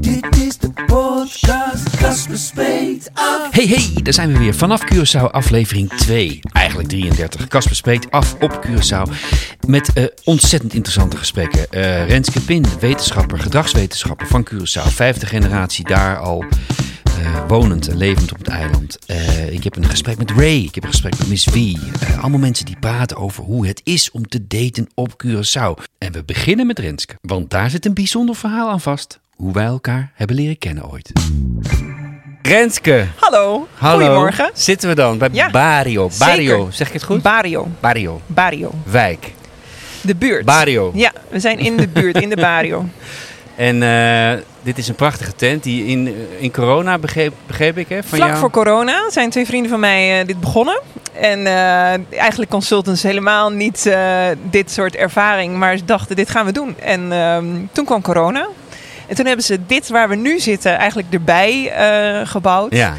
Dit is de podcast, af. Hey hey, daar zijn we weer vanaf Curaçao, aflevering 2. Eigenlijk 33. Casper spreekt af op Curaçao. Met eh, ontzettend interessante gesprekken. Eh Renske Pin, wetenschapper, gedragswetenschapper van Curaçao. Vijfde generatie daar al eh, wonend en levend op het eiland. Ik heb een gesprek met Ray, ik heb een gesprek met Miss V. Allemaal mensen die praten over hoe het is om te daten op Curaçao. En we beginnen met Renske, want daar zit een bijzonder verhaal aan vast. Hoe wij elkaar hebben leren kennen ooit. Renske, Hallo. Hallo. Goedemorgen. Zitten we dan bij Ja, Barrio? Barrio, zeker. zeg ik het goed? Barrio. Barrio. Barrio. Wijk. De buurt. Barrio. Ja, we zijn in de buurt, in de Barrio. En eh, dit is een prachtige tent die in, in corona, begreep, begreep ik, hè? Van Vlak jou? voor corona zijn twee vrienden van mij eh, dit begonnen. En eh, eigenlijk consultants helemaal niet eh, dit soort ervaring, maar ze dachten dit gaan we doen. En ehm, toen kwam corona. En toen hebben ze dit waar we nu zitten eigenlijk erbij eh, gebouwd. Ja,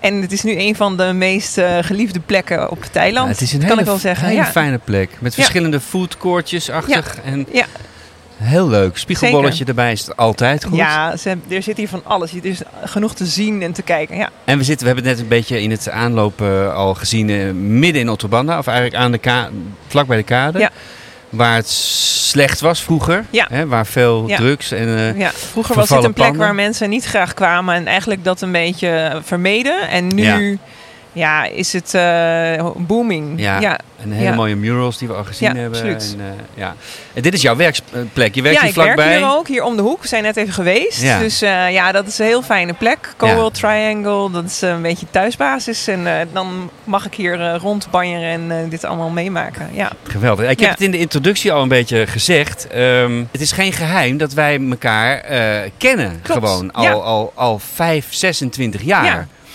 En het is nu een van de meest eh, geliefde plekken op. Ja, het is een kan hele, ik wel zeggen. hele ja. fijne plek. Met verschillende foodcourtjes achter. En Ja. heel leuk. Spiegelbolletje erbij is altijd goed. Ja, ze, er zit hier van alles. Er is genoeg te zien en te kijken. Ja. En we, zitten, we hebben het net een beetje in het aanlopen al gezien, eh, midden in Ottobanda. Of eigenlijk aan de vlak bij de kade. Ja. Waar het slecht was vroeger. Ja. Hè, waar veel Ja. drugs en... eh, Ja, vroeger was dit een plek panden. waar mensen niet graag kwamen en eigenlijk dat een beetje vermeden. En nu Ja. ja. is het eh, booming. Ja. ja. En hele Ja. mooie murals die we al gezien Ja, hebben. absoluut. En, eh, ja. en dit is jouw werkplek. Je werkt Ja, hier ik werk vlakbij. hier ook, hier om de hoek. We zijn net even geweest. Ja. Dus eh, ja, dat is een heel fijne plek. Coral Triangle, dat is een beetje thuisbasis. En dan mag ik hier rondbanjeren en dit allemaal meemaken. Ja. Geweldig. Ik heb Ja. het in de introductie al een beetje gezegd. Ehm, het is geen geheim dat wij elkaar kennen. Klopt. Gewoon al, Ja. al, al 5, 26 jaar.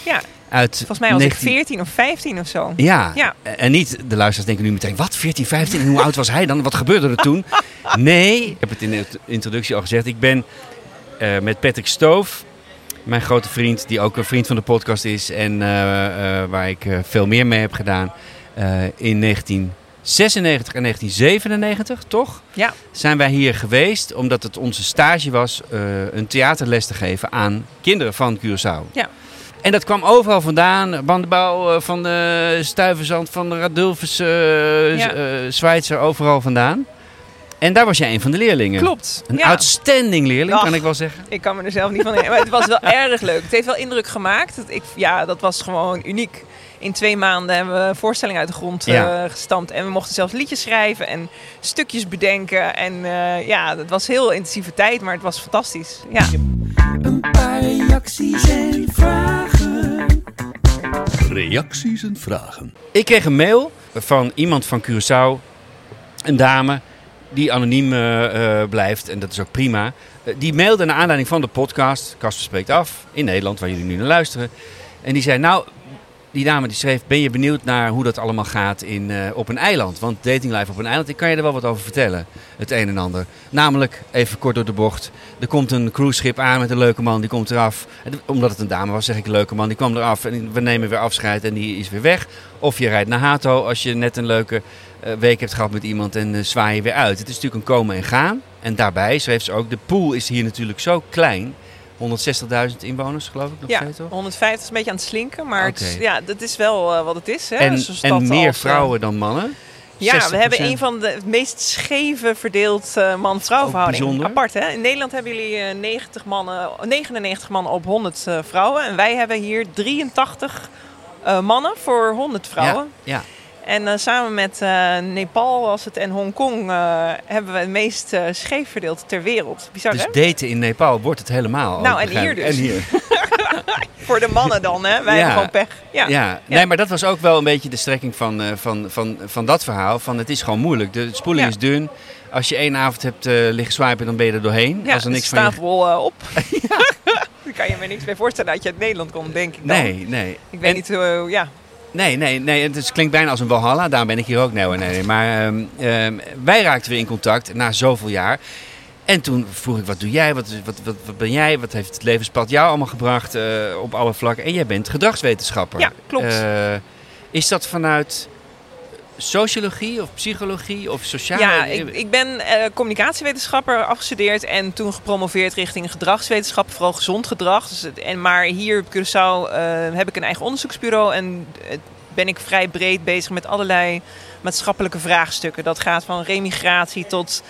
Ja. Uit volgens mij was 19 ik 14 of 15 of zo. Ja. Ja. en niet de luisteraars denken nu meteen, wat, 14, 15? En hoe oud was hij dan? Wat gebeurde er toen? Nee, ik heb het in de introductie al gezegd. Ik ben eh, met Patrick Stoof, mijn grote vriend, die ook een vriend van de podcast is. En eh, eh, waar ik eh, veel meer mee heb gedaan. eh, in 1996 en 1997, toch? Ja. Zijn wij hier geweest omdat het onze stage was eh, een theaterles te geven aan kinderen van Curaçao. Ja. En dat kwam overal vandaan. Bandebouw eh, van de Stuiverzand, van de Radulfus, eh Ja. Z- eh, Zwitser, overal vandaan. En daar was jij een van de leerlingen. Klopt. Een ja. outstanding leerling, Ach. kan ik wel zeggen. Ik kan me er zelf niet van herinneren. Maar het was wel erg leuk. Het heeft wel indruk gemaakt. Dat ik, ja, dat was gewoon uniek. In twee maanden hebben we een voorstelling uit de grond eh, gestampt. En we mochten zelfs liedjes schrijven en stukjes bedenken. En eh, ja, het was heel intensieve tijd, maar het was fantastisch. Ja. Een paar reacties en vragen. Reacties en vragen. Ik kreeg een mail van iemand van Curaçao, een dame, die anoniem eh, eh, blijft. En dat is ook prima. Eh, die mailde naar aanleiding van de podcast, Kasper spreekt af, in Nederland, waar jullie nu naar luisteren. En die zei, nou, die dame die schreef, ben je benieuwd naar hoe dat allemaal gaat in, eh, op een eiland? Want dating life op een eiland, ik kan je er wel wat over vertellen, het een en ander. Namelijk, even kort door de bocht, er komt een cruiseschip aan met een leuke man, die komt eraf. Omdat het een dame was, zeg ik leuke man, die kwam eraf en we nemen weer afscheid en die is weer weg. Of je rijdt naar Hato als je net een leuke eh, week hebt gehad met iemand en eh, zwaai je weer uit. Het is natuurlijk een komen en gaan. En daarbij schreef ze ook, de pool is hier natuurlijk zo klein. 160.000 inwoners geloof ik nog Ja, steeds toch? 150 is een beetje aan het slinken, maar het ja, dat is wel eh, wat het is. Hè? En, en meer als, eh, vrouwen dan mannen. Ja, we hebben 60%. een van de meest scheve verdeeld eh, man-vrouw. Apart hè? In Nederland hebben jullie eh, 90 mannen, 99 mannen op 100 eh, vrouwen. En wij hebben hier 83 eh, mannen voor 100 vrouwen. Ja, En eh, samen met eh, Nepal was het en Hongkong eh, hebben we het meest scheef verdeeld ter wereld. Bizar dus hè? daten in Nepal wordt het helemaal. Nou, en hier dus. En hier. Voor de mannen dan hè? Wij Ja. hebben gewoon pech. Ja. Ja. nee, maar dat was ook wel een beetje de strekking van, van, van, van dat verhaal. Van het is gewoon moeilijk. De spoeling is dun. Als je één avond hebt liggen swipen, dan ben je er doorheen. Ja, Als er niks van je... staat wel op. Daar kan je me niks bij voorstellen dat je uit Nederland komt, denk ik dan. Nee, nee. Ik weet En- niet hoe, ja. Nee, nee, nee. Het is- klinkt bijna als een Valhalla. Daarom ben ik hier ook. Nee, nee, nee. Maar ehm, ehm, wij raakten weer in contact na zoveel jaar. En toen vroeg ik, wat doe jij? Wat, wat, wat, wat ben jij? Wat heeft het levenspad jou allemaal gebracht eh, op alle vlakken? En jij bent gedragswetenschapper. Ja, klopt. Eh, is dat vanuit sociologie of psychologie of sociaal? Ja, ik, ik ben eh, communicatiewetenschapper afgestudeerd en toen gepromoveerd richting gedragswetenschap, vooral gezond gedrag. Dus en, maar hier op Curaçao eh, heb ik een eigen onderzoeksbureau en eh, ben ik vrij breed bezig met allerlei maatschappelijke vraagstukken. Dat gaat van remigratie tot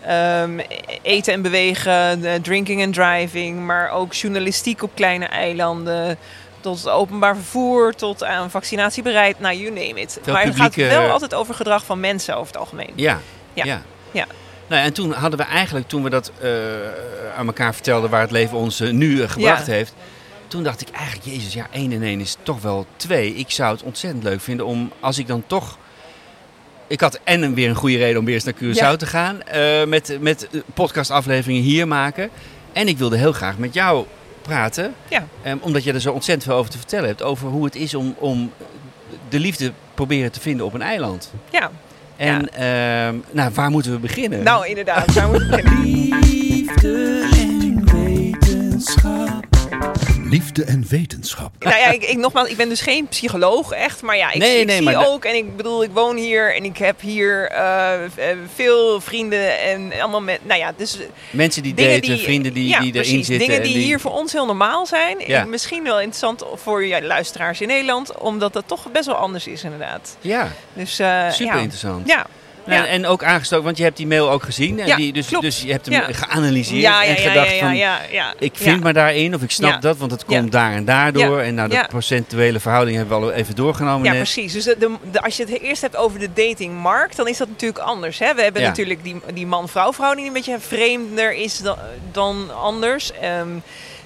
ehm, eten en bewegen, drinking en driving, maar ook journalistiek op kleine eilanden. Tot openbaar vervoer, tot aan vaccinatiebereid, nou, you name it. Veel maar het gaat wel altijd over gedrag van mensen over het algemeen. Ja, Ja. ja. Ja. Nou, en toen hadden we eigenlijk, toen we dat eh, aan elkaar vertelden waar het leven ons eh, nu eh, gebracht Ja. heeft. Toen dacht ik eigenlijk, jezus, ja, 1 en 1 is toch wel 2. Ik zou het ontzettend leuk vinden om, als ik dan toch... Ik had en weer een goede reden om weer eens naar Curaçao Ja. te gaan. met, met podcastafleveringen hier maken. En ik wilde heel graag met jou praten. Ja. eh, omdat je er zo ontzettend veel over te vertellen hebt. Over hoe het is om, om de liefde proberen te vinden op een eiland. Ja, En ehm, nou, waar moeten we beginnen? nou inderdaad, daar moet ik beginnen. Liefde. Liefde en wetenschap. Nou ja, ik, ik, nogmaals, ik ben dus geen psycholoog echt, maar ja, ik, Nee, ik nee, zie ook en ik bedoel, ik woon hier en ik heb hier eh, eh, veel vrienden en allemaal met, nou ja, dus Mensen die dingen daten, vrienden die, ja, die erin precies, zitten. Dingen en die, hier voor ons heel normaal zijn. Ja. En misschien wel interessant voor ja, luisteraars in Nederland, omdat dat toch best wel anders is inderdaad. Ja, Dus, eh, super interessant. Ja, ja. en ook aangestoken, want je hebt die mail ook gezien. En die, dus, klopt. dus je hebt hem geanalyseerd ja, ja, en gedacht van... Ik vind me daarin, of ik snap dat, want het komt daar en daardoor. En nou, de procentuele verhouding hebben we al even doorgenomen Ja, net. precies. Dus de, als je het eerst hebt over de datingmarkt, dan is dat natuurlijk anders. Hè? We hebben natuurlijk die, die man-vrouw verhouding die een beetje vreemder is dan, dan anders. Ehm,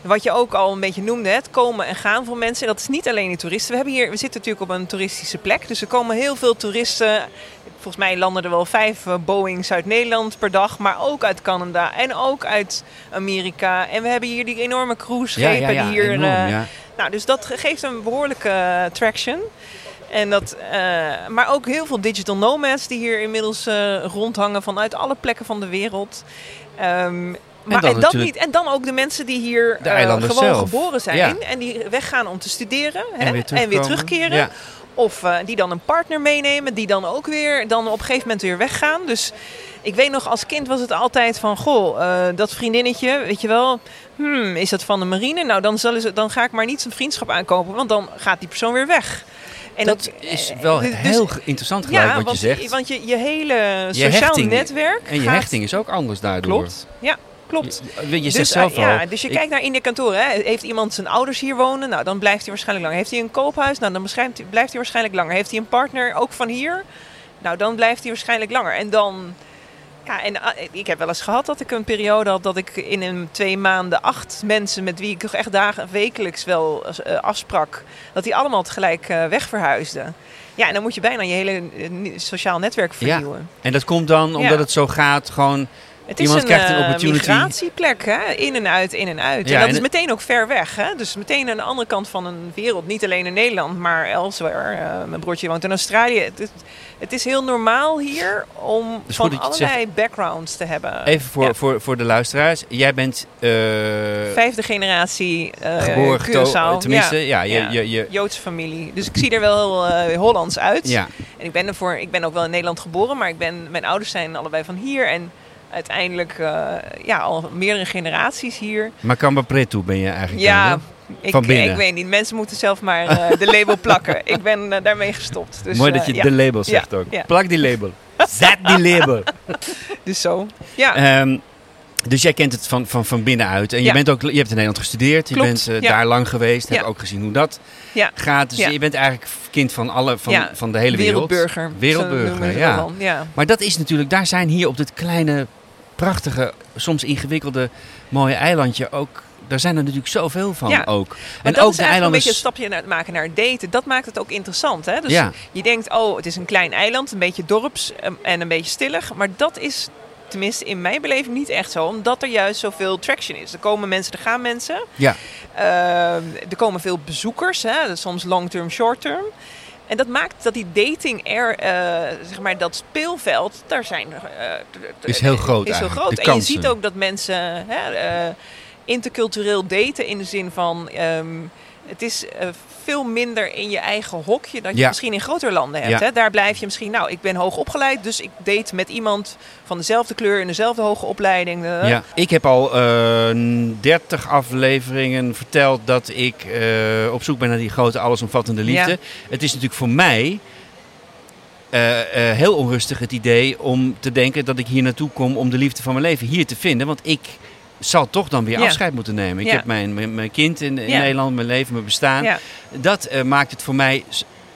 wat je ook al een beetje noemde, het komen en gaan van mensen. En dat is niet alleen die toeristen. We, hebben hier, we zitten natuurlijk op een toeristische plek. Dus er komen heel veel toeristen. Volgens mij landen er wel vijf eh, Boeings uit Nederland per dag. Maar ook uit Canada en ook uit Amerika. En we hebben hier die enorme cruiseschepen ja, ja, ja, die hier... enorm, eh, ja. nou, dus dat ge- geeft een behoorlijke eh, traction. En dat, maar ook heel veel digital nomads die hier inmiddels rondhangen vanuit alle plekken van de wereld. Ehm, maar en, dat niet, en dan ook de mensen die hier eh, gewoon zelf. geboren zijn. Ja. En die weggaan om te studeren hè, En weer terugkomen. terugkeren. Ja. Of eh, die dan een partner meenemen, die dan ook weer dan op een gegeven moment weer weggaan. Dus ik weet nog, als kind was het altijd van, goh, eh, dat vriendinnetje, weet je wel, hmm, is dat van de marine? Nou, dan, zullen ze, dan ga ik maar niet zijn vriendschap aankopen, want dan gaat die persoon weer weg. En dat is wel dus- heel interessant gelijk ja, wat want, je zegt. Want je, je hele sociaal netwerk en je gaat- hechting is ook anders daardoor. Klopt, ja, klopt. Je, je zegt dus, zelf eh, al. ja, dus je ik- kijkt naar in de kantoren. Hè. Heeft iemand zijn ouders hier wonen? Nou, dan blijft hij waarschijnlijk langer. Heeft hij een koophuis? Nou, dan blijft hij waarschijnlijk langer. Heeft hij een partner, ook van hier? Nou, dan blijft hij waarschijnlijk langer. En dan... Ja, en ah, ik heb wel eens gehad dat ik een periode had dat ik in een twee maanden acht mensen met wie ik toch echt dagen wekelijks wel eh, afsprak, dat die allemaal tegelijk eh, wegverhuisden. Ja, en dan moet je bijna je hele eh, sociaal netwerk Ja. vernieuwen. En dat komt dan omdat Ja. het zo gaat, gewoon... Het Iemand is een, krijgt een eh, migratieplek, hè? in en uit, in en uit. Ja, en dat en is meteen ook ver weg. Hè? Dus meteen aan de andere kant van een wereld. Niet alleen in Nederland, maar elsewhere. Eh, mijn broertje woont in Australië. Het, is- het is heel normaal hier om van allerlei backgrounds te hebben. Even voor, Ja. voor, voor de luisteraars. Jij bent eh, Vijfde generatie uh, geboren, geto- tenminste, ja, je, Ja. Je, je, Joodse familie. Dus ik zie er wel eh, Hollands uit. ja. En ik ben, ervoor, ik ben ook wel in Nederland geboren, maar ik ben, mijn ouders zijn allebei van hier. En uiteindelijk eh, ja, al meerdere generaties hier. Macamba Preto ben je eigenlijk. Ja, dan, ik, Van binnen. ik weet niet. Mensen moeten zelf maar eh, de label plakken. Ik ben eh, daarmee gestopt. Dus, Mooi dat je de label zegt Ja, ook. ja. Plak die label. Zet die label. Dus zo. Ja, Ehm, dus jij kent het van, van, van binnenuit. En je, bent ook, je hebt in Nederland gestudeerd. Je bent daar lang geweest. Heb ook gezien hoe dat gaat. Dus je bent eigenlijk kind van, alle, van, van de hele wereld. wereldburger. Wereldburger, ja. Maar dat is natuurlijk, daar zijn hier op dit kleine, prachtige, soms ingewikkelde, mooie eilandje ook. Daar zijn er natuurlijk zoveel van Ja. ook. En ook is de eigenlijk een beetje een stapje naar, maken naar daten. Dat maakt het ook interessant. Hè? Dus Ja. je denkt, oh, het is een klein eiland, een beetje dorps em, en een beetje stillig. Maar dat is tenminste in mijn beleving niet echt zo, omdat er juist zoveel traction is. Er komen mensen, er gaan mensen. Ja, Ehm, er komen veel bezoekers, hè, soms long-term, short-term. En dat maakt dat die dating er, eh, zeg maar, dat speelveld, daar zijn. eh, Is heel groot Is heel groot. en je ziet ook dat mensen hè, eh, intercultureel daten in de zin van. ehm, het is veel minder in je eigen hokje dat je Ja. misschien in grotere landen hebt. Ja. Hè? Daar blijf je misschien, nou, ik ben hoog opgeleid, dus ik date met iemand van dezelfde kleur in dezelfde hoge opleiding. eh. ja. Ik heb al eh 30 afleveringen verteld dat ik eh, op zoek ben naar die grote allesomvattende liefde. Ja. Het is natuurlijk voor mij heel onrustig het idee om te denken dat ik hier naartoe kom om de liefde van mijn leven hier te vinden. Want ik zal toch dan weer Ja. afscheid moeten nemen. Ik Ja. heb mijn, mijn, mijn kind in, in Ja. Nederland, mijn leven, mijn bestaan. Dat eh, maakt het voor mij.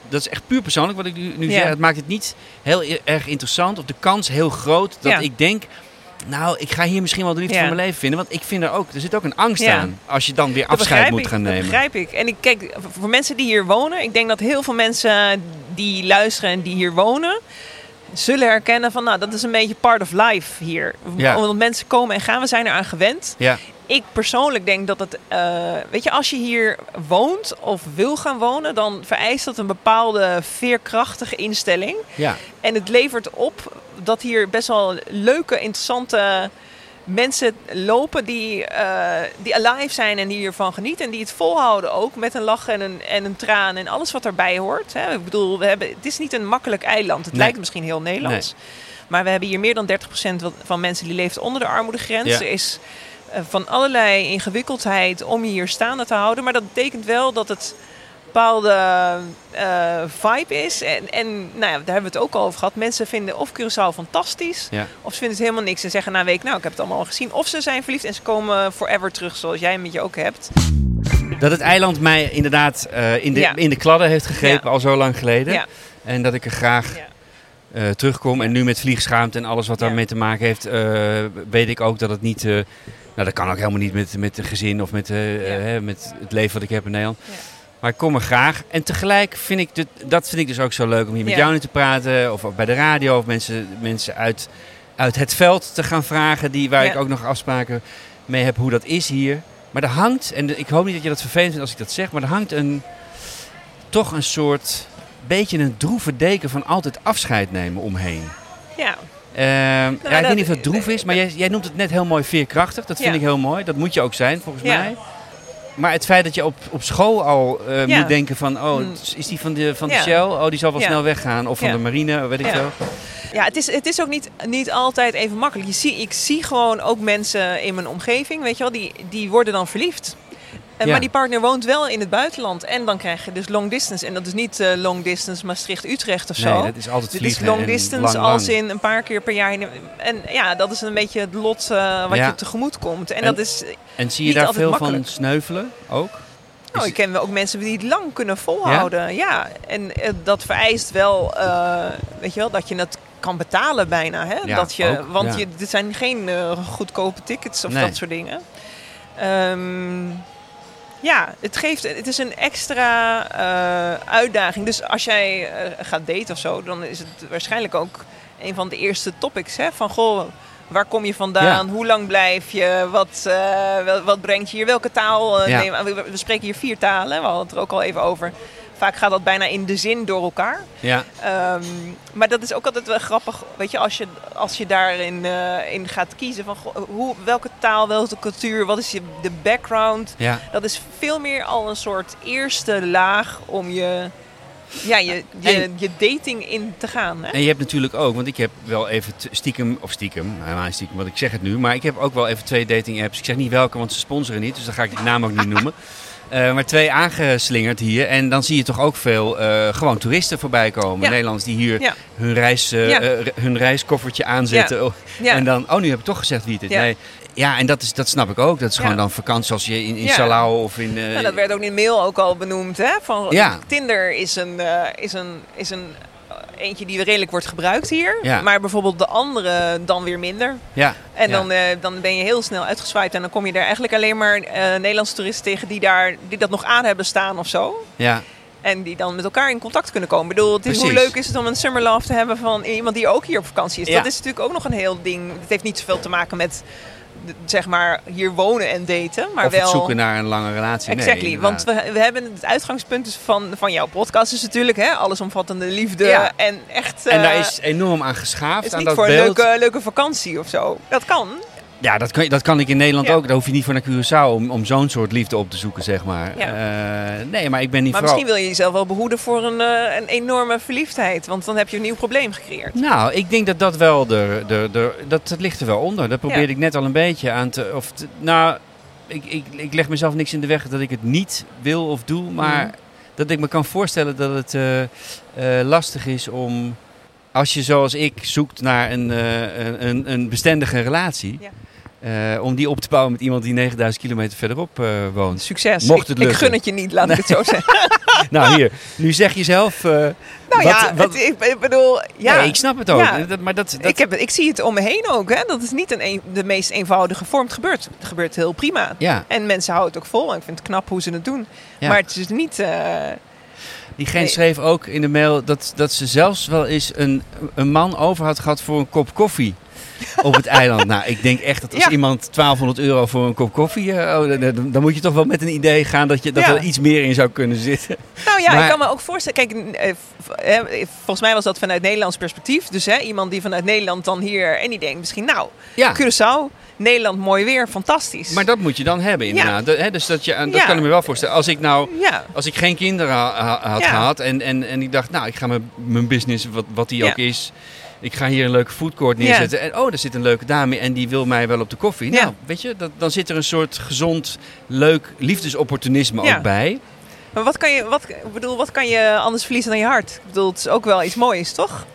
Dat is echt puur persoonlijk wat ik nu, zeg. Het maakt het niet heel erg interessant. Of de kans heel groot dat ik denk. Nou, ik ga hier misschien wel de liefde van mijn leven vinden. Want ik vind er ook. Er zit ook een angst aan. Als je dan weer Dat afscheid moet ik, gaan Dat nemen. begrijp ik. En ik kijk, voor mensen die hier wonen, ik denk dat heel veel mensen die luisteren en die hier wonen, zullen herkennen van, nou, dat is een beetje part of life hier. Ja. Omdat mensen komen en gaan, we zijn eraan gewend. Ja, Ik persoonlijk denk dat het, eh, weet je, als je hier woont of wil gaan wonen, dan vereist dat een bepaalde veerkrachtige instelling. ja. En het levert op dat hier best wel leuke, interessante mensen lopen die, eh, die alive zijn en die hiervan genieten. En die het volhouden ook met een lach en een, en een traan en alles wat erbij hoort. Hè. Ik bedoel, we hebben, het is niet een makkelijk eiland. Het Nee. lijkt misschien heel Nederlands. Maar we hebben hier meer dan 30% wat- van mensen die leeft onder de armoedegrens. Ja. Er is eh, van allerlei ingewikkeldheid om je hier staande te houden. Maar dat betekent wel dat het bepaalde eh, vibe is. En, en nou ja, daar hebben we het ook al over gehad. Mensen vinden of Curaçao fantastisch. Ja. Of ze vinden het helemaal niks en zeggen na een week... nou, ik heb het allemaal al gezien. Of ze zijn verliefd en ze komen forever terug zoals jij met je ook hebt. Dat het eiland mij inderdaad eh, in, de, Ja. in de kladden heeft gegrepen al zo lang geleden. En dat ik er graag eh, terugkom. En nu met vliegschaamte en alles wat daarmee te maken heeft, weet ik ook dat het niet. nou, dat kan ook helemaal niet met, met een gezin of met, met het leven wat ik heb in Nederland. Maar ik kom er graag. En tegelijk vind ik dit, dat vind ik dus ook zo leuk om hier met Ja. jou nu te praten. Of bij de radio. Of mensen, mensen uit, uit het veld te gaan vragen. Die, waar Ja. ik ook nog afspraken mee heb hoe dat is hier. Maar er hangt, en ik hoop niet dat je dat vervelend vindt als ik dat zeg. Maar er hangt een, toch een soort, beetje een droeve deken van altijd afscheid nemen omheen. Ja, ja, ik dat- weet niet of dat droef is, maar jij, jij noemt het net heel mooi veerkrachtig. Dat vind Ja. ik heel mooi. Dat moet je ook zijn, volgens Ja. mij. Maar het feit dat je op, op school al eh, Ja. moet denken van... oh, Mm. is die van de, van de Ja. Shell? Oh, die zal wel Ja. snel weggaan. Of van de marine, weet ik Ja. veel. Ja, het is, het is ook niet, niet altijd even makkelijk. Je zie, ik zie gewoon ook mensen in mijn omgeving, weet je wel, die, die worden dan verliefd. En, Ja. Maar die partner woont wel in het buitenland. En dan krijg je dus long distance. En dat is niet eh, long distance Maastricht-Utrecht of zo. Nee, dat is altijd Dit is long distance lang, als in een paar keer per jaar. En ja, dat is een beetje het lot eh, wat Ja. je tegemoet komt. En, En dat is... En zie je daar veel van sneuvelen ook? Nou, ik ken wel ook mensen die het lang kunnen volhouden. Ja, en eh, dat vereist wel, eh, weet je wel, dat je het kan betalen bijna. Hè? Ja, dat je, ook, want ja. je, dit zijn geen eh, goedkope tickets of Nee. dat soort dingen. Ehm, ja, het geeft, het is een extra eh, uitdaging. Dus als jij eh, gaat daten of zo, dan is het waarschijnlijk ook een van de eerste topics. Hè? Van goh, waar kom je vandaan? Hoe lang blijf je? Wat, eh, wat brengt je hier? Welke taal? Ja. neem- we, we spreken hier vier talen. We hadden het er ook al even over. Vaak gaat dat bijna in de zin door elkaar. Ja, Ehm, maar dat is ook altijd wel grappig, weet je, als je, als je daarin eh, in gaat kiezen van hoe, welke taal, welke cultuur, wat is je, de background. ja. Dat is veel meer al een soort eerste laag om je, ja, je, je, En- je dating in te gaan. Hè? En je hebt natuurlijk ook, want ik heb wel even stiekem, of stiekem, helemaal niet stiekem, want ik zeg het nu, maar ik heb ook wel even twee dating apps. Ik zeg niet welke, want ze sponsoren niet, dus dan ga ik de naam ook niet noemen. Eh, maar twee aangeslingerd hier. En dan zie je toch ook veel eh, gewoon toeristen voorbij komen. Ja. Nederlands die hier Ja. hun, reis, eh, Ja. hun reiskoffertje aanzetten. Oh. En dan, oh nu heb ik toch gezegd wie het is. Ja. Nee. Ja, en dat, is, dat snap ik ook. Dat is Ja. gewoon dan vakantie zoals je in, in Ja. Salau of in... Nou, dat werd ook in de mail ook al benoemd. Hè? Van, Ja. Tinder is een, eh, is een, is een eh, eentje die redelijk wordt gebruikt hier. Maar bijvoorbeeld de andere dan weer minder. Ja. En dan, dan ben je heel snel uitgezwaaid. En dan kom je daar eigenlijk alleen maar Nederlandse toeristen tegen die, daar, die dat nog aan hebben staan of zo. Ja. En die dan met elkaar in contact kunnen komen. Ik bedoel, het is, hoe leuk is het om een summer love te hebben van iemand die ook hier op vakantie is. Ja. Dat is natuurlijk ook nog een heel ding. Het heeft niet zoveel te maken met, zeg maar, hier wonen en daten. Maar of wel... het zoeken naar een lange relatie. Exactly, want we, we hebben het uitgangspunt dus van, van jouw podcast is natuurlijk hè, allesomvattende liefde Ja. en echt. En daar eh, is enorm aan geschaafd, is aan niet dat voor een beeld. leuke, leuke vakantie of zo. Dat kan. Ja, dat kan, dat kan ik in Nederland Ja. ook. Daar hoef je niet voor naar Curaçao om, om zo'n soort liefde op te zoeken, zeg maar. Ja. Eh, nee, maar ik ben niet Maar vooral... misschien wil je jezelf wel behoeden voor een, eh, een enorme verliefdheid, want dan heb je een nieuw probleem gecreëerd. Nou, ik denk dat dat wel de, de, de, dat, dat ligt er wel onder. Dat probeerde Ja. ik net al een beetje aan te. Of te- nou, ik, ik, ik leg mezelf niks in de weg dat ik het niet wil of doe. Maar Mhm. dat ik me kan voorstellen dat het eh, lastig is om. Als je zoals ik zoekt naar een, een, een, een bestendige relatie. Ja. Eh, om die op te bouwen met iemand die 9000 kilometer verderop eh, woont. Succes. Mocht ik, het ik lukken. gun het je niet, laat ik het zo zeggen. nou, hier. Nu zeg je zelf. eh, Nou wat- ja, wat- het- ik, ik bedoel, ja. Nee, ik snap het ook. Ja. Dat, maar dat, dat, Ik, heb, ik zie het om me heen ook. Hè. Dat is niet een, een- de meest eenvoudige vorm. Het gebeurt, het gebeurt heel prima. ja. En mensen houden het ook vol. En ik vind het knap hoe ze het doen. Ja. Maar het is niet... eh, Diegene Nee. schreef ook in de mail dat, dat ze zelfs wel eens een, een man over had gehad voor een kop koffie op het eiland. Nou, ik denk echt dat als Ja. iemand 1200 euro voor een kop koffie... eh, oh, dan, dan- moet je toch wel met een idee gaan dat, je, dat Ja. er iets meer in zou kunnen zitten. Nou ja, Maar- ik kan me ook voorstellen. Kijk, eh, eh, volgens mij was dat vanuit Nederlands perspectief. Dus hè, iemand die vanuit Nederland dan hier. En die denkt misschien, nou, Ja, Curaçao, Nederland, mooi weer, fantastisch. maar dat moet je dan hebben inderdaad. Dat- hè, dus dat, je, dat Ja. kan ik me wel voorstellen. Als ik nou... Ja, Als ik geen kinderen ha- ha- had gehad en, en, en ik dacht, nou, ik ga mijn, mijn business, wat, wat die ook is, ik ga hier een leuke foodcourt neerzetten. En oh, er zit een leuke dame en die wil mij wel op de koffie. Ja. Nou, weet je, dat, dan zit er een soort gezond, leuk liefdesopportunisme Ja. ook bij. maar wat kan, je, wat, bedoel, wat kan je anders verliezen dan je hart? Ik bedoel, het is ook wel iets moois, toch?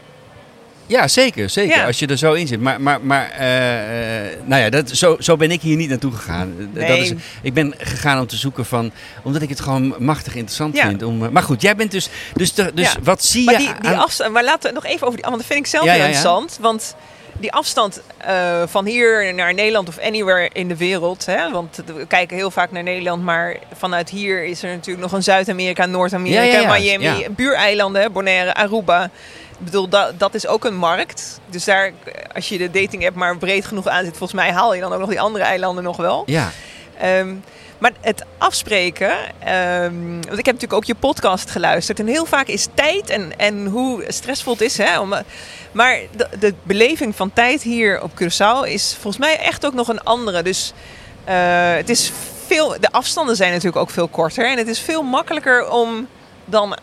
Ja, zeker, zeker. Ja. Als je er zo in zit. Maar, maar, maar eh, eh, nou ja, dat, zo, zo ben ik hier niet naartoe gegaan. Dat Nee. is, ik ben gegaan om te zoeken van, omdat ik het gewoon machtig interessant Ja. vind. Om, eh, maar goed, jij bent dus, dus, dus Ja. wat zie Maar je die, die aan- afstand, maar laten we nog even over die, want dat vind ik zelf heel interessant. Want die afstand van hier naar Nederland of anywhere in de wereld. Hè, want we kijken heel vaak naar Nederland, maar vanuit hier is er natuurlijk nog een Zuid-Amerika, Noord-Amerika, Ja, ja, ja. Miami, buureilanden, hè, Bonaire, Aruba. Ik bedoel, dat, dat is ook een markt. Dus daar, als je de dating app maar breed genoeg aanzet, volgens mij haal je dan ook nog die andere eilanden nog wel. Ja, Ehm, maar het afspreken, ehm, want ik heb natuurlijk ook je podcast geluisterd. En heel vaak is tijd en, en hoe stressvol het is. Hè, om, maar de, de beleving van tijd hier op Curaçao is volgens mij echt ook nog een andere. Dus eh, het is veel, de afstanden zijn natuurlijk ook veel korter. En het is veel makkelijker om dan,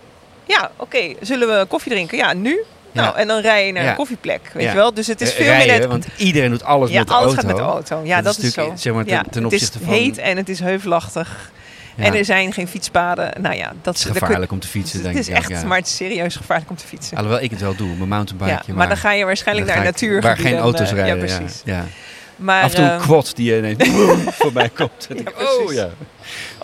ja, oké, zullen we koffie drinken? Ja, nu. Ja. Nou, en dan rij je naar Ja. een koffieplek, weet Ja. je wel. Dus het is Eh, veel rijden, meer... want iedereen doet alles Ja, met de alles auto. gaat met de auto. Ja, Dat dat, is is, zo. zeg maar, ten- ja, ten het is van- heet en het is heuvelachtig. En er zijn geen fietspaden. Nou ja, dat is kun- gevaarlijk om te fietsen, Het denk is ik. echt, ja. maar het is serieus gevaarlijk om te fietsen. Alhoewel ik het wel doe, mijn mountainbike. Ja, maar dan ga je waarschijnlijk naar natuurgebied. Waar geen en, auto's eh, rijden. Ja, precies. ja. Maar, Af en toe een eh, quad die ineens voorbij komt. Oh ja.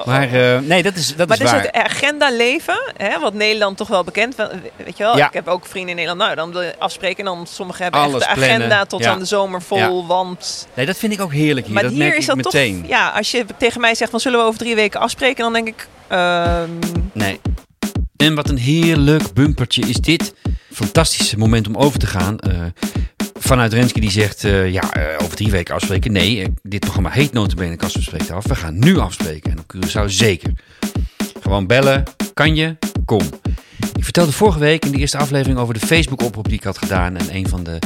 Maar eh, nee, dat is, dat maar is dus waar. het agenda leven, hè, wat Nederland toch wel bekend weet je wel. Ja. Ik heb ook vrienden in Nederland. Nou, dan afspreken en dan sommigen hebben Alles echt de agenda plannen. tot Ja. aan de zomer vol, want Nee, dat vind ik ook heerlijk hier. Maar dat hier merk is ik dat meteen. toch... Ja, als je tegen mij zegt van zullen we over drie weken afspreken, dan denk ik... ehm, Nee. En wat een heerlijk bumpertje is dit. Fantastische moment om over te gaan. Eh, vanuit Renske die zegt, eh, ja, eh, over drie weken afspreken. Nee, eh, dit programma heet notabene Kast bespreekt af. We gaan nu afspreken. En op Curaçao zeker. Gewoon bellen. Kan je? Kom. Ik vertelde vorige week in de eerste aflevering over de Facebook-oproep die ik had gedaan. En een van de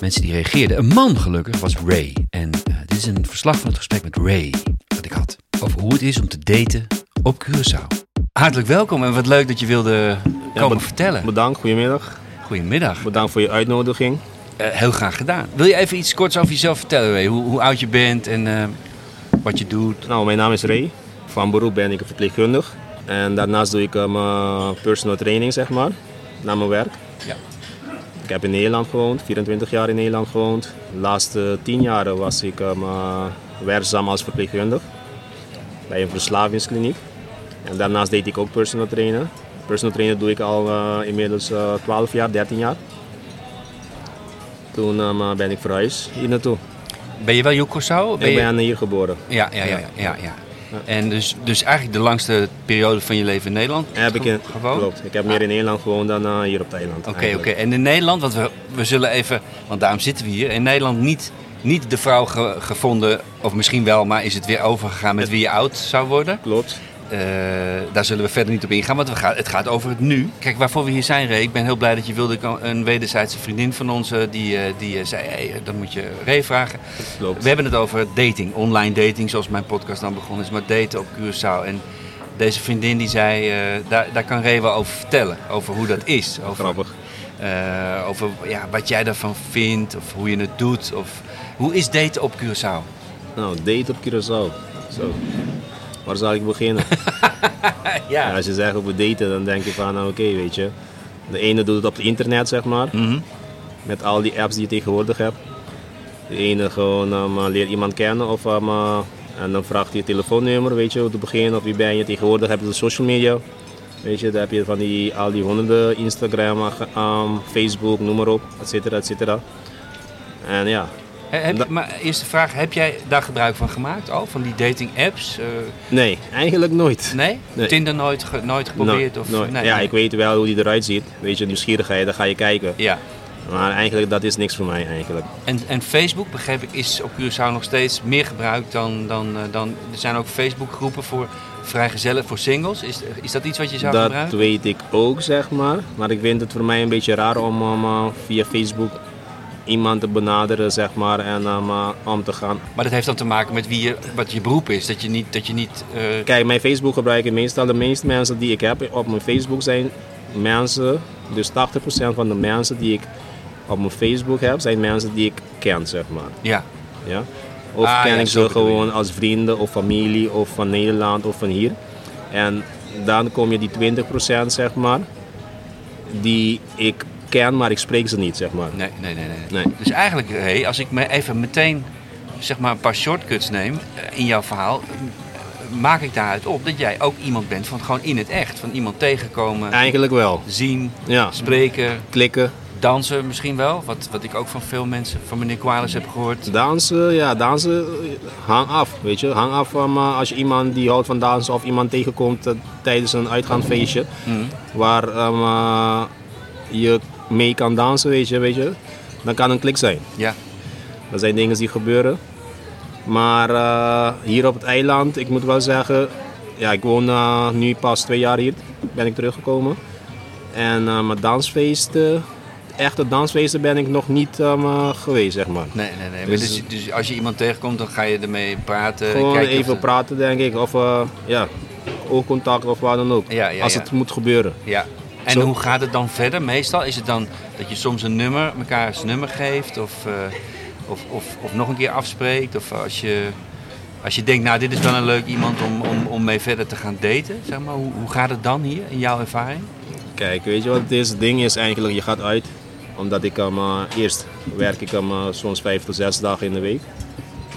mensen die reageerde, een man gelukkig, was Ray. En dit is een verslag van het gesprek met Ray dat ik had. Over hoe het is om te daten op Curaçao. Hartelijk welkom en wat leuk dat je wilde komen vertellen. Bedankt, goedemiddag. Goedemiddag. Bedankt voor je uitnodiging. Eh, heel graag gedaan. Wil je even iets korts over jezelf vertellen, Ray? Hoe, hoe oud je bent en eh, wat je doet? Nou, mijn naam is Ray. Van beroep ben ik verpleegkundig. En daarnaast doe ik eh, mijn personal training, zeg maar, na mijn werk. Ja. Ik heb in Nederland gewoond, 24 jaar in Nederland gewoond. De laatste 10 jaar was ik werkzaam als verpleegkundig bij een verslavingskliniek. En daarnaast deed ik ook personal trainer. Personal trainer doe ik al inmiddels eh 12 jaar, 13 jaar. Toen ben ik verhuisd hier naartoe. Ben je wel Jokoso? Ik ben hier geboren. Ja, ja, ja, ja, ja, ja. En dus, dus eigenlijk de langste periode van je leven in Nederland Heb ik in, gewoond? klopt. Ik heb meer in Nederland gewoond dan eh, hier op het eiland. Oké, oké. En in Nederland, want we, we zullen even, want daarom zitten we hier, in Nederland niet, niet de vrouw ge- gevonden, of misschien wel, maar is het weer overgegaan met wie je oud zou worden. Klopt. Eh, daar zullen we verder niet op ingaan, want we gaan, het gaat over het nu. Kijk, waarvoor we hier zijn, Ray, ik ben heel blij dat je wilde. Een wederzijdse vriendin van ons, eh, die, eh, die zei, hey, dan moet je Ray vragen. Klopt. We hebben het over dating, online dating, zoals mijn podcast dan begonnen is, maar daten op Curaçao. En deze vriendin die zei, eh, daar, daar kan Ray wel over vertellen, over hoe dat is. Over, Grappig. eh, over ja, wat jij daarvan vindt, of hoe je het doet. Of, hoe is daten op Curaçao? Nou, date op Curaçao. Zo. Waar zal ik beginnen? Ja, als je zegt over daten, dan denk je van, nou, oké, weet je. De ene doet het op het internet, zeg maar. Mhm. Met al die apps die je tegenwoordig hebt. De ene gewoon um, leert iemand kennen of, um, uh, en dan vraagt hij je telefoonnummer, weet je, hoe te beginnen of wie ben je. Tegenwoordig heb je de social media. Weet je, daar heb je van die, al die honderden Instagram, um, Facebook, noem maar op, et cetera, et cetera. En ja, He- heb- Da- maar eerste vraag, heb jij daar gebruik van gemaakt al? Van die dating apps? Eh, nee, eigenlijk nooit. nee? Nee. Tinder nooit, ge- nooit geprobeerd? No- of, nooit. nee, ja, nee. ik weet wel hoe die eruit ziet. Weet je, nieuwsgierigheid, dan ga je kijken. Ja. Maar eigenlijk, dat is niks voor mij eigenlijk. En, en Facebook, begreep ik, is op Curaçao nog steeds meer gebruikt dan, dan, eh, dan... Er zijn ook Facebookgroepen voor vrijgezellen, voor singles. Is, is dat iets wat je zou Dat gebruiken? weet ik ook, zeg maar. Maar ik vind het voor mij een beetje raar om, om, uh, via Facebook iemand te benaderen, zeg maar, en um, uh, om te gaan. Maar dat heeft dan te maken met wie je, wat je beroep is. Dat je niet... Dat je niet eh, Kijk, mijn Facebook gebruiken meestal de meeste mensen die ik heb op mijn Facebook zijn mensen, dus 80% van de mensen die ik op mijn Facebook heb, zijn mensen die ik ken, zeg maar. ja. Ja? Of Ah, ken ja, ik ze gewoon als vrienden of familie of van Nederland of van hier. En dan kom je die 20% zeg maar, die ik ken, maar ik spreek ze niet, zeg maar. Nee, nee, nee, nee. Nee. Dus eigenlijk, hey, als ik me even meteen zeg maar, een paar shortcuts neem eh, in jouw verhaal, eh, maak ik daaruit op dat jij ook iemand bent van gewoon in het echt. Van iemand tegenkomen, Eigenlijk wel. zien, Ja, spreken, klikken, dansen misschien wel. Wat, wat ik ook van veel mensen, van meneer Kwalis heb gehoord. dansen, ja, dansen, eh, hang af, weet je. Hang af van, als je iemand die houdt van dansen of iemand tegenkomt tijdens een uitgaansfeestje, Mhm. waar je mee kan dansen, weet je, weet je. Dan kan een klik zijn. Ja, Er zijn dingen die gebeuren. Maar eh, hier op het eiland, ik moet wel zeggen, ja, ik woon eh, nu pas twee jaar hier, ben ik teruggekomen. En eh mijn dansfeesten, echte dansfeesten ben ik nog niet geweest, zeg maar. nee, nee, nee. Maar Dus- Dus, dus als je iemand tegenkomt, dan ga je ermee praten. Gewoon kijken even praten, denk ik, of ja, oogcontact of wat dan ook. Ja, ja, als ja. het moet gebeuren. Ja. En Zo- hoe gaat het dan verder? Meestal is het dan dat je soms een nummer, elkaar zijn nummer geeft of, eh, of, of, of nog een keer afspreekt. Of als je, als je denkt, nou dit is wel een leuk iemand om, om, om mee verder te gaan daten. Zeg maar. hoe, hoe gaat het dan hier in jouw ervaring? Kijk, weet je wat het is? Het ding is eigenlijk, je gaat uit. Omdat ik hem eerst werk ik hem soms vijf tot zes dagen in de week.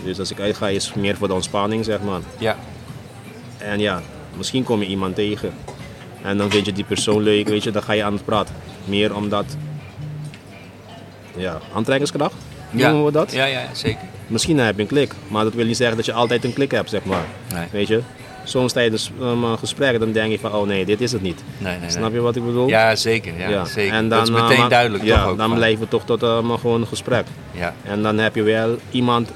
Dus als ik uitga is het meer voor de ontspanning, zeg maar. Ja, En ja, misschien kom je iemand tegen. En dan vind je die persoon leuk, weet je, dan ga je aan het praten. Meer omdat, ja, aantrekkingskracht, noemen we dat. Ja, ja, zeker. Misschien heb je een klik, maar dat wil niet zeggen dat je altijd een klik hebt, zeg maar. Nee, Weet je, soms tijdens um, een gesprek dan denk je van, oh nee, dit is het niet. nee, nee. nee. Snap je wat ik bedoel? Ja, zeker. Ja, zeker. En dan, dat is meteen maar- duidelijk ja, toch ook. dan blijven we toch tot uh, maar gewoon een gesprek. ja. En dan heb je wel iemand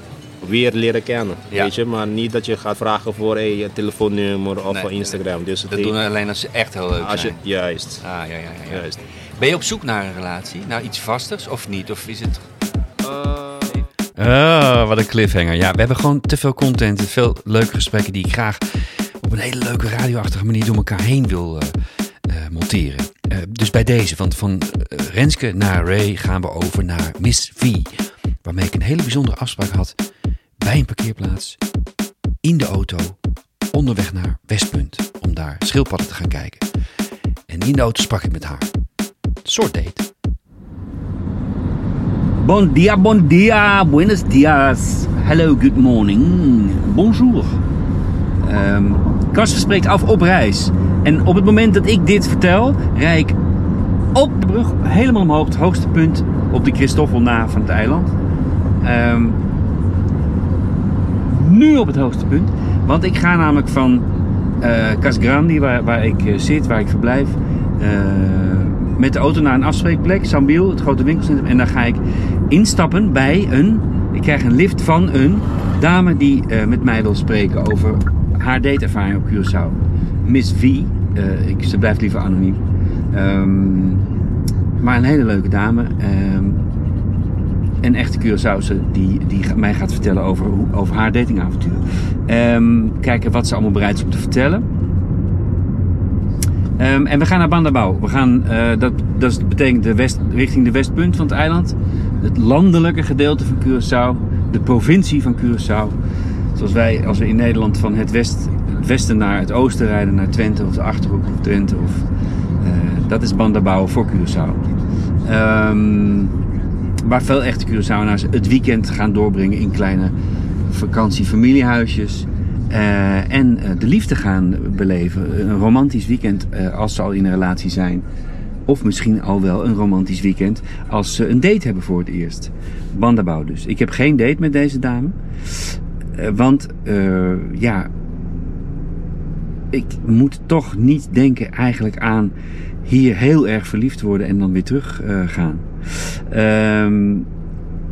weer leren kennen, Ja. weet je. Maar niet dat je gaat vragen voor hey, een telefoonnummer of Nee, Instagram. Dus het Dat doen we alleen als ze echt heel leuk als je, zijn. juist, Ah, ja, ja, ja, ja. juist. Ben je op zoek naar een relatie? Naar iets vasters of niet? Of is het... Ah, wat een cliffhanger. Ja, we hebben gewoon te veel content en veel leuke gesprekken die ik graag op een hele leuke radioachtige manier door elkaar heen wil eh, eh, monteren. Eh, dus bij deze, want van eh, Renske naar Ray gaan we over naar Miss V. Waarmee ik een hele bijzondere afspraak had bij een parkeerplaats, in de auto, onderweg naar Westpunt. Om daar schildpadden te gaan kijken. En in de auto sprak ik met haar. Soort date. Bon dia, bon dia, buenos dias. Hello, good morning. Bonjour. Ehm Kasper spreekt af op reis. En op het moment dat ik dit vertel, rijd ik op de brug helemaal omhoog, het hoogste punt op de Christoffel na van het eiland. Ehm, nu op het hoogste punt. Want ik ga namelijk van eh Casgrandi, waar, waar ik eh, zit, waar ik verblijf, eh, met de auto naar een afspreekplek, Sambiel, het grote winkelcentrum. En daar ga ik instappen bij een, ik krijg een lift van een dame die met mij wil spreken over haar dateervaring op Curaçao. Miss V, ik, ze blijft liever anoniem. Ehm, maar een hele leuke dame. ehm, een echte Curaçaose die, die mij gaat vertellen over, over haar datingavontuur. Ehm, kijken wat ze allemaal bereid is om te vertellen. Ehm, en we gaan naar Bandabouw. We gaan, eh, dat, dat betekent de west, richting de westpunt van het eiland. Het landelijke gedeelte van Curaçao. De provincie van Curaçao. Zoals wij, als we in Nederland van het, west, het westen naar het oosten rijden, naar Twente of de Achterhoek of Twente. Of, eh, dat is Bandabouw voor Curaçao. Ehm, waar veel echte Curaçaoënaars het weekend gaan doorbrengen in kleine vakantie-familiehuisjes. eh, en eh, de liefde gaan beleven. Een romantisch weekend eh, als ze al in een relatie zijn. Of misschien al wel een romantisch weekend als ze een date hebben voor het eerst. Bandabouw dus. Ik heb geen date met deze dame. Want ja, ik moet toch niet denken eigenlijk aan hier heel erg verliefd worden en dan weer terug gaan. Ehm,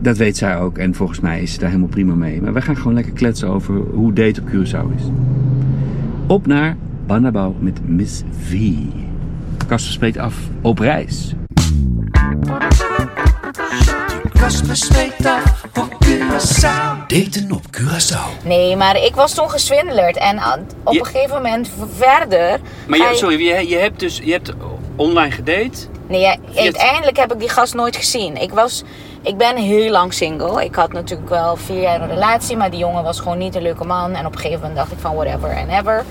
dat weet zij ook en volgens mij is ze daar helemaal prima mee. Maar we gaan gewoon lekker kletsen over hoe date op Curaçao is. Op naar Bandabouw met Miss V. Kasper spreekt af op reis. Kasper spreekt af op Curaçao. Daten op Curaçao. Nee, maar ik was toen geswindeld. En op Je- een gegeven moment verder... Maar je- sorry, je, je hebt dus je hebt online gedate. Nee, uiteindelijk heb ik die gast nooit gezien. Ik, was, ik ben heel lang single. Ik had natuurlijk wel vier jaar een relatie, maar die jongen was gewoon niet een leuke man. En op een gegeven moment dacht ik van whatever and ever.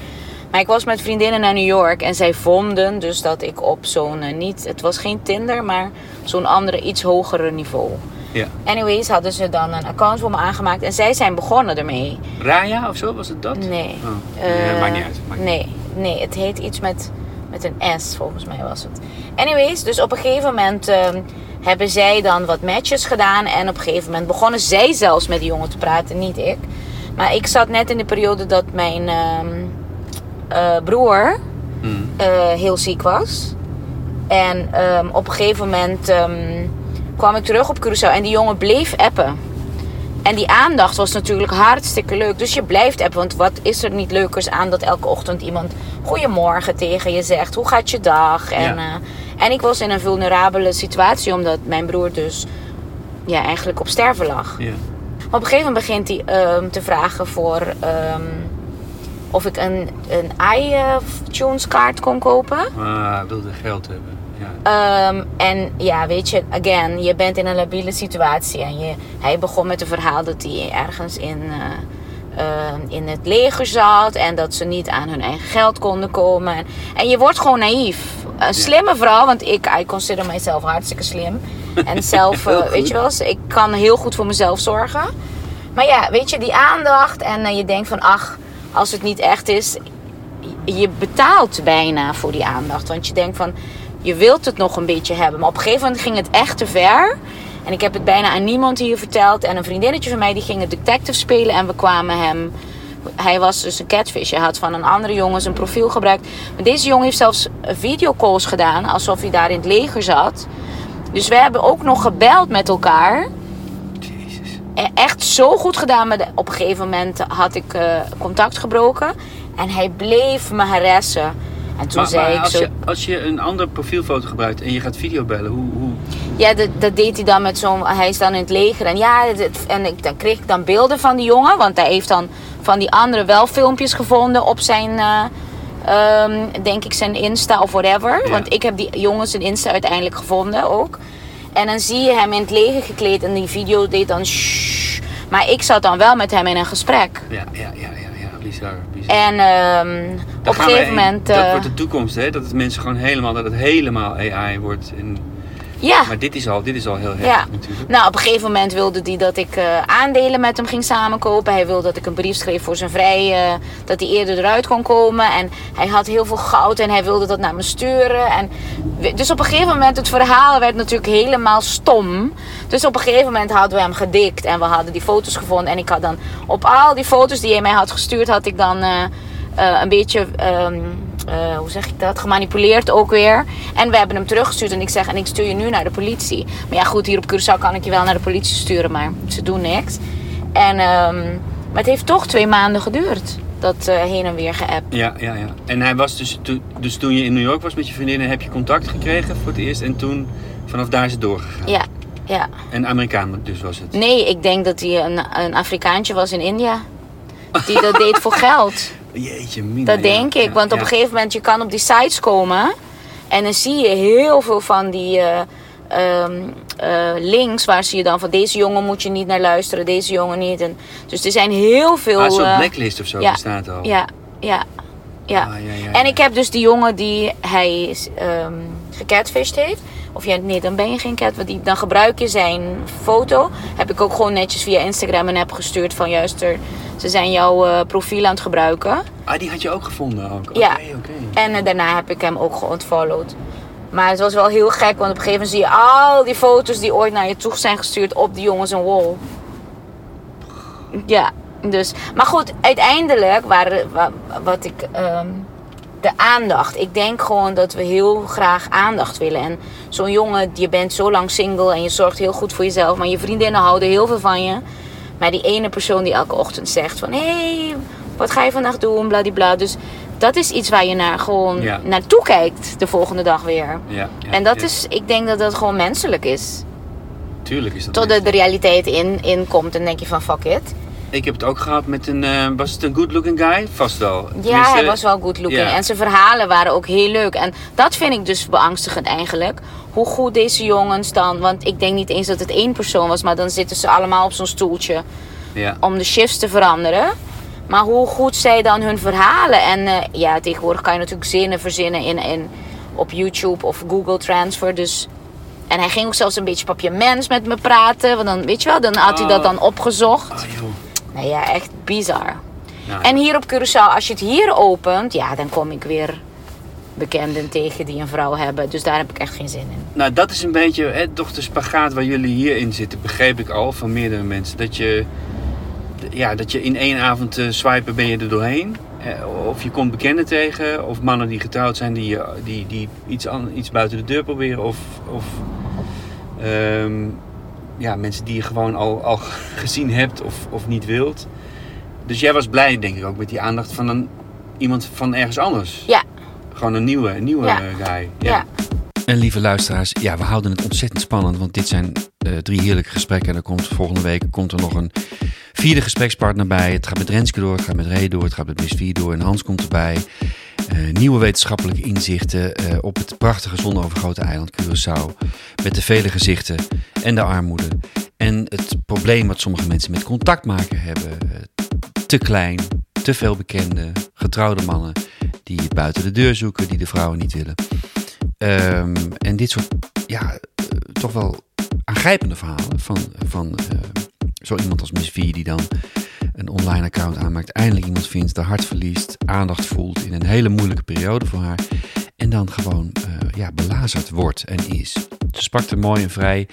Maar ik was met vriendinnen naar New York en zij vonden dus dat ik op zo'n, eh, niet, het was geen Tinder, maar zo'n andere, iets hogere niveau. Ja. Anyways, hadden ze dan een account voor me aangemaakt en zij zijn begonnen ermee. Raya of zo, was het dat? Nee. Oh. Eh, Ja, maakt niet uit, maakt nee, nee, het heet iets met, met een S, volgens mij was het. Anyways, dus op een gegeven moment ehm, hebben zij dan wat matches gedaan. En op een gegeven moment begonnen zij zelfs met die jongen te praten, niet ik. Maar ik zat net in de periode dat mijn ehm, eh, broer Hmm. eh, heel ziek was. En ehm, op een gegeven moment kwam ik terug op Curaçao en die jongen bleef appen. En die aandacht was natuurlijk hartstikke leuk. Dus je blijft appen. Want wat is er niet leukers aan dat elke ochtend iemand goedemorgen tegen je zegt. Hoe gaat je dag? En, Ja. eh, en ik was in een vulnerabele situatie. Omdat mijn broer dus ja, eigenlijk op sterven lag. Ja. Maar op een gegeven moment begint hij ehm, te vragen voor... ehm, of ik een, een iTunes kaart kon kopen. Ah, hij wilde geld hebben. Ja. Ehm, en ja, weet je, again, je bent in een labiele situatie. En je, hij begon met een verhaal dat hij ergens in, eh, eh, in het leger zat. En dat ze niet aan hun eigen geld konden komen. En, en je wordt gewoon naïef. Een slimme vrouw, want ik I consider mijzelf hartstikke slim. En zelf, eh, weet je wel, ik kan heel goed voor mezelf zorgen. Maar ja, weet je, die aandacht. En eh, je denkt van, ach, als het niet echt is, je betaalt bijna voor die aandacht. Want je denkt van, je wilt het nog een beetje hebben. Maar op een gegeven moment ging het echt te ver. En ik heb het bijna aan niemand hier verteld. En een vriendinnetje van mij die ging het detective spelen. En we kwamen hem... Hij was dus een catfish. Hij had van een andere jongen zijn profiel gebruikt. Maar deze jongen heeft zelfs videocalls gedaan. Alsof hij daar in het leger zat. Dus we hebben ook nog gebeld met elkaar. Jezus. Echt zo goed gedaan. Maar op een gegeven moment had ik eh, contact gebroken. En hij bleef me harassen. En toen Maar, zei maar ik als, zo... je, als je een ander profielfoto gebruikt en je gaat videobellen, hoe... hoe... Ja, dat, dat deed hij dan met zo'n... Hij is dan in het leger. En ja, en ik, dan kreeg ik dan beelden van die jongen. Want hij heeft dan van die andere wel filmpjes gevonden op zijn... eh, ehm, denk ik zijn Insta of whatever. Ja. Want ik heb die jongens zijn Insta uiteindelijk gevonden ook. En dan zie je hem in het leger gekleed. En die video deed dan... shhh. Maar ik zat dan wel met hem in een gesprek. Ja, ja, ja, ja, ja, bizar. En ehm, op een we gegeven moment... Dat eh, wordt de toekomst, hè? Dat het mensen gewoon helemaal, dat het helemaal AI wordt. En Ja. Maar dit is al, dit is al heel heftig Ja. natuurlijk. Nou, op een gegeven moment wilde hij dat ik eh, aandelen met hem ging samenkopen. Hij wilde dat ik een brief schreef voor zijn vrij, eh, dat hij eerder eruit kon komen. En hij had heel veel goud en hij wilde dat naar me sturen. En dus op een gegeven moment, het verhaal werd natuurlijk helemaal stom. Dus op een gegeven moment hadden we hem gedikt en we hadden die foto's gevonden. En ik had dan op al die foto's die hij mij had gestuurd, had ik dan eh, een beetje... ehm, eh, hoe zeg ik dat? Gemanipuleerd ook weer. En we hebben hem teruggestuurd. En ik zeg, en ik stuur je nu naar de politie. Maar ja, goed, hier op Curaçao kan ik je wel naar de politie sturen. Maar ze doen niks. En, ehm, maar het heeft toch twee maanden geduurd. Dat eh, heen en weer geappt. Ja, ja, ja. En hij was dus, to- dus toen je in New York was met je vriendinnen, heb je contact gekregen voor het eerst. En toen, vanaf daar is het doorgegaan. Ja, ja. Een Amerikaan dus was het. Nee, ik denk dat hij een, een Afrikaantje was in India. Die dat deed voor geld. Jeetje, mina. Dat ja, denk ik. ja, Want op een gegeven moment, je kan op die sites komen. En dan zie je heel veel van die eh, ehm, eh, links. Waar zie je dan van deze jongen moet je niet naar luisteren. Deze jongen niet. En, dus er zijn heel veel... Ah, een eh, blacklist of zo ja, bestaat al. Ja, ja, ja. Ah, ja, ja, En ik heb dus die jongen die hij ehm gecatfished heeft. Of ja, nee, dan ben je geen cat. want Dan gebruik je zijn foto. Heb ik ook gewoon netjes via Instagram een app gestuurd van juist er, ze zijn jouw eh, profiel aan het gebruiken. Ah, die had je ook gevonden ook? Oké, Ja. oké. En eh, daarna heb ik hem ook geontfollowed. Maar het was wel heel gek, want op een gegeven moment zie je al die foto's die ooit naar je toe zijn gestuurd op die jongens een wall. Ja, dus. Maar goed, uiteindelijk waren wa- wat ik. ehm, de aandacht. Ik denk gewoon dat we heel graag aandacht willen. En zo'n jongen, je bent zo lang single en je zorgt heel goed voor jezelf. Maar je vriendinnen houden heel veel van je. Maar die ene persoon die elke ochtend zegt van... Hé, hey, wat ga je vandaag doen? Bladibla. Dus dat is iets waar je naar, gewoon Ja. naartoe kijkt de volgende dag weer. Ja, ja, en dat is, ik denk dat dat gewoon menselijk is. Tuurlijk is dat Tot echt. de, de realiteit in, in komt en denk je van fuck it. Ik heb het ook gehad met een... eh, was het een good looking guy? Vast wel. Ja, Tenminste, hij was wel good looking. ja. En zijn verhalen waren ook heel leuk. En dat vind ik dus beangstigend eigenlijk. Hoe goed deze jongens dan... Want ik denk niet eens dat het één persoon was... maar dan zitten ze allemaal op zo'n stoeltje... Ja. om de shifts te veranderen. Maar hoe goed zij dan hun verhalen... En eh, ja, tegenwoordig kan je natuurlijk zinnen verzinnen in, in, op YouTube of Google Transfer. Dus... En hij ging ook zelfs een beetje papiaments met me praten. Want dan, weet je wel, dan had hij dat Oh. dan opgezocht. Ah. Nou ja, echt bizar. En hier op Curaçao, als je het hier opent, ja, dan kom ik weer bekenden tegen die een vrouw hebben. Dus daar heb ik echt geen zin in. Nou, dat is een beetje hè, toch de spagaat waar jullie hierin zitten, begreep ik al van meerdere mensen. Dat je, ja, dat je in één avond eh, swipen ben je er doorheen. Eh, Of je komt bekenden tegen, of mannen die getrouwd zijn die, eh, die, die iets, an- iets buiten de deur proberen. Of, of ehm, ja, mensen die je gewoon al, al gezien hebt of, of niet wilt. Dus jij was blij, denk ik ook, met die aandacht van een, iemand van ergens anders. Ja. Gewoon een nieuwe, een nieuwe Ja. guy. Ja. En lieve luisteraars, ja, we houden het ontzettend spannend, want dit zijn eh, drie heerlijke gesprekken. En er komt volgende week komt er nog een vierde gesprekspartner bij. Het gaat met Renske door, het gaat met Ray door, het gaat met Miss Vier door en Hans komt erbij. Eh, nieuwe wetenschappelijke inzichten eh, op het prachtige zonovergoten eiland Curaçao. Met de vele gezichten en de armoede. En het probleem wat sommige mensen met contact maken hebben. Eh, te klein, te veel bekende, getrouwde mannen die buiten de deur zoeken, die de vrouwen niet willen. Ehm, en dit soort, ja, toch wel aangrijpende verhalen van, van zo iemand als Miss V die dan een online account aanmaakt, eindelijk iemand vindt, de hart verliest, aandacht voelt in een hele moeilijke periode voor haar en dan gewoon eh, ja, belazerd wordt en is. Ze sprak er mooi en vrij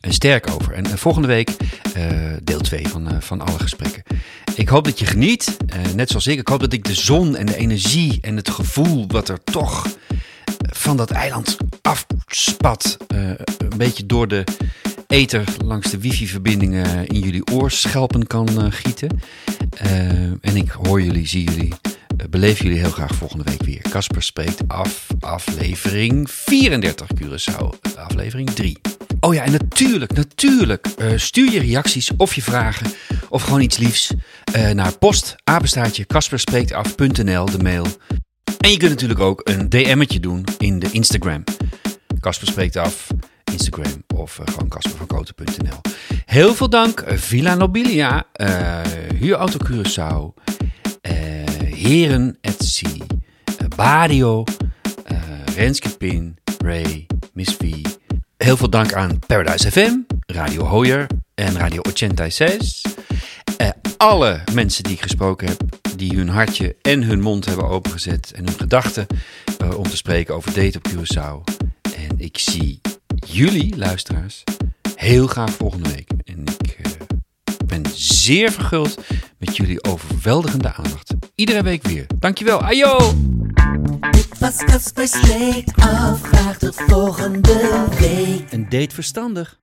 en sterk over. En eh, volgende week eh, deel 2 van, van alle gesprekken. Ik hoop dat je geniet, net zoals ik. Ik hoop dat ik de zon en de energie en het gevoel wat er toch van dat eiland afspat. een beetje door de ether langs de wifi-verbindingen in jullie oorschelpen kan eh, gieten. Eh, en ik hoor jullie, zie jullie, eh, beleef jullie heel graag volgende week weer. Casper spreekt af, aflevering 34 Curaçao, aflevering 3. Oh ja, en natuurlijk, natuurlijk, stuur je reacties of je vragen of gewoon iets liefs naar post apenstaartje kasperspreektaf.nl, de mail. En je kunt natuurlijk ook een DM'tje doen in de Instagram. Kasper spreekt af, Instagram of eh, gewoon kaspervankoten.nl. Heel veel dank, eh, Villa Nobilia, eh Huurauto Curaçao, Heren at Sea, Badio, Renske Pin, Ray Miss V. Heel veel dank aan Paradise FM, Radio Hoyer en Radio 86. Eh, alle mensen die ik gesproken heb, die hun hartje en hun mond hebben opengezet en hun gedachten om te spreken over date op Curaçao. En ik zie jullie, luisteraars, heel graag volgende week. En ik eh, ben zeer verguld met jullie overweldigende aandacht. Iedere week weer. Dankjewel. Ajo! Dit was Kasper tot volgende week. Een date verstandig.